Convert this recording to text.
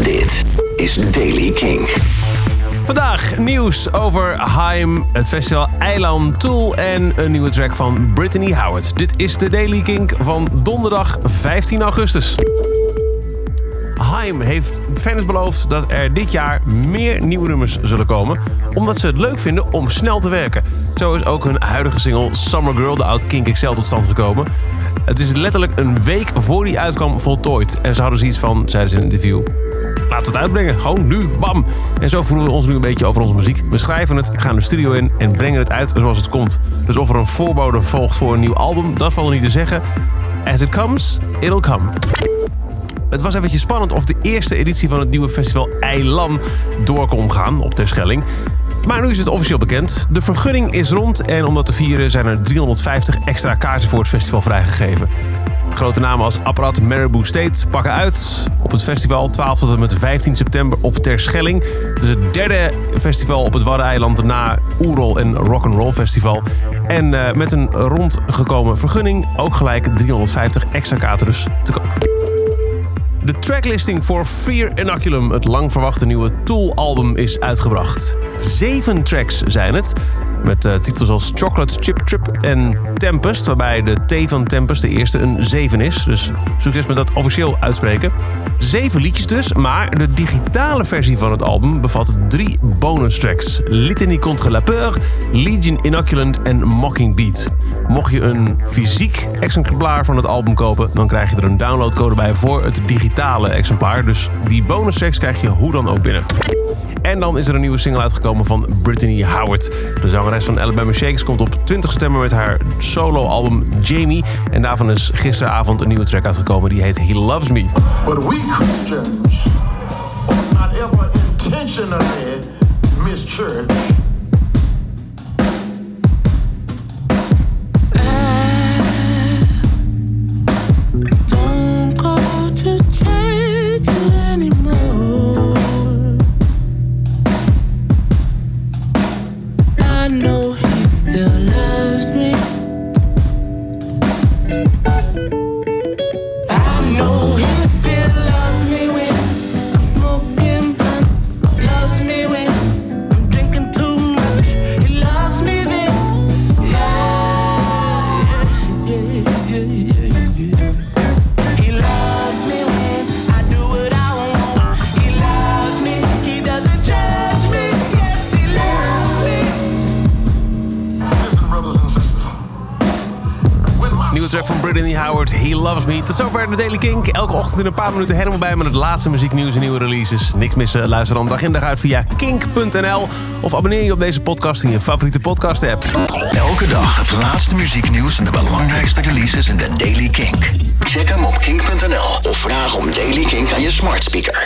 Dit is Daily King. Vandaag nieuws over Haim, het festival Eiland Tool en een nieuwe track van Brittany Howard. Dit is de Daily Kink van donderdag 15 augustus. Haim heeft fans beloofd dat er dit jaar meer nieuwe nummers zullen komen, omdat ze het leuk vinden om snel te werken. Zo is ook hun huidige single Summer Girl, de oud Kink XL, tot stand gekomen. Het is letterlijk een week voor die uitkwam voltooid. En ze hadden zoiets van, zeiden ze in een interview, we het uitbrengen. Gewoon nu, bam. En zo voelen we ons nu een beetje over onze muziek. We schrijven het, gaan de studio in en brengen het uit zoals het komt. Dus of er een voorbode volgt voor een nieuw album, dat valt er niet te zeggen. As it comes, it'll come. Het was eventjes spannend of de eerste editie van het nieuwe festival Eilam door kon gaan op Terschelling. Maar nu is het officieel bekend. De vergunning is rond en om dat te vieren zijn er 350 extra kaarten voor het festival vrijgegeven. Grote namen als Apparaat Marabou State pakken uit op het festival 12 tot en met 15 september op Terschelling. Het is het derde festival op het Waddeneiland na Oerol en Rock'n'Roll Festival. En uh, met een rondgekomen vergunning ook gelijk 350 extra kaarten te koop. De tracklisting voor Fear Inoculum, het lang verwachte nieuwe Tool-album, is uitgebracht. Zeven tracks zijn het, met uh, titels als Chocolate Chip Trip en Tempest, waarbij de T van Tempest de eerste een 7 is. Dus succes met dat officieel uitspreken. Zeven liedjes dus, maar de digitale versie van het album bevat drie bonus tracks. Litany contre la peur, Legion Inoculant en Mocking Beat. Mocht je een fysiek exemplaar van het album kopen, dan krijg je er een downloadcode bij voor het digitale exemplaar. Dus die bonus tracks krijg je hoe dan ook binnen. En dan is er een nieuwe single uitgekomen van Brittany Howard. De zangeres van Alabama Shakes komt op 20 september met haar solo-album Jamie. En daarvan is gisteravond een nieuwe track uitgekomen die heet He Loves Me. But we not ever miss church. Know he still loves track van Brittany Howard, He Loves Me. Tot zover de Daily Kink. Elke ochtend in een paar minuten helemaal bij met het laatste muzieknieuws en nieuwe releases. Niks missen, luister dan dag in dag uit via kink.nl. Of abonneer je op deze podcast in je favoriete podcast app. Elke dag het laatste muzieknieuws en de belangrijkste releases in de Daily Kink. Check hem op kink.nl of vraag om Daily Kink aan je smart speaker.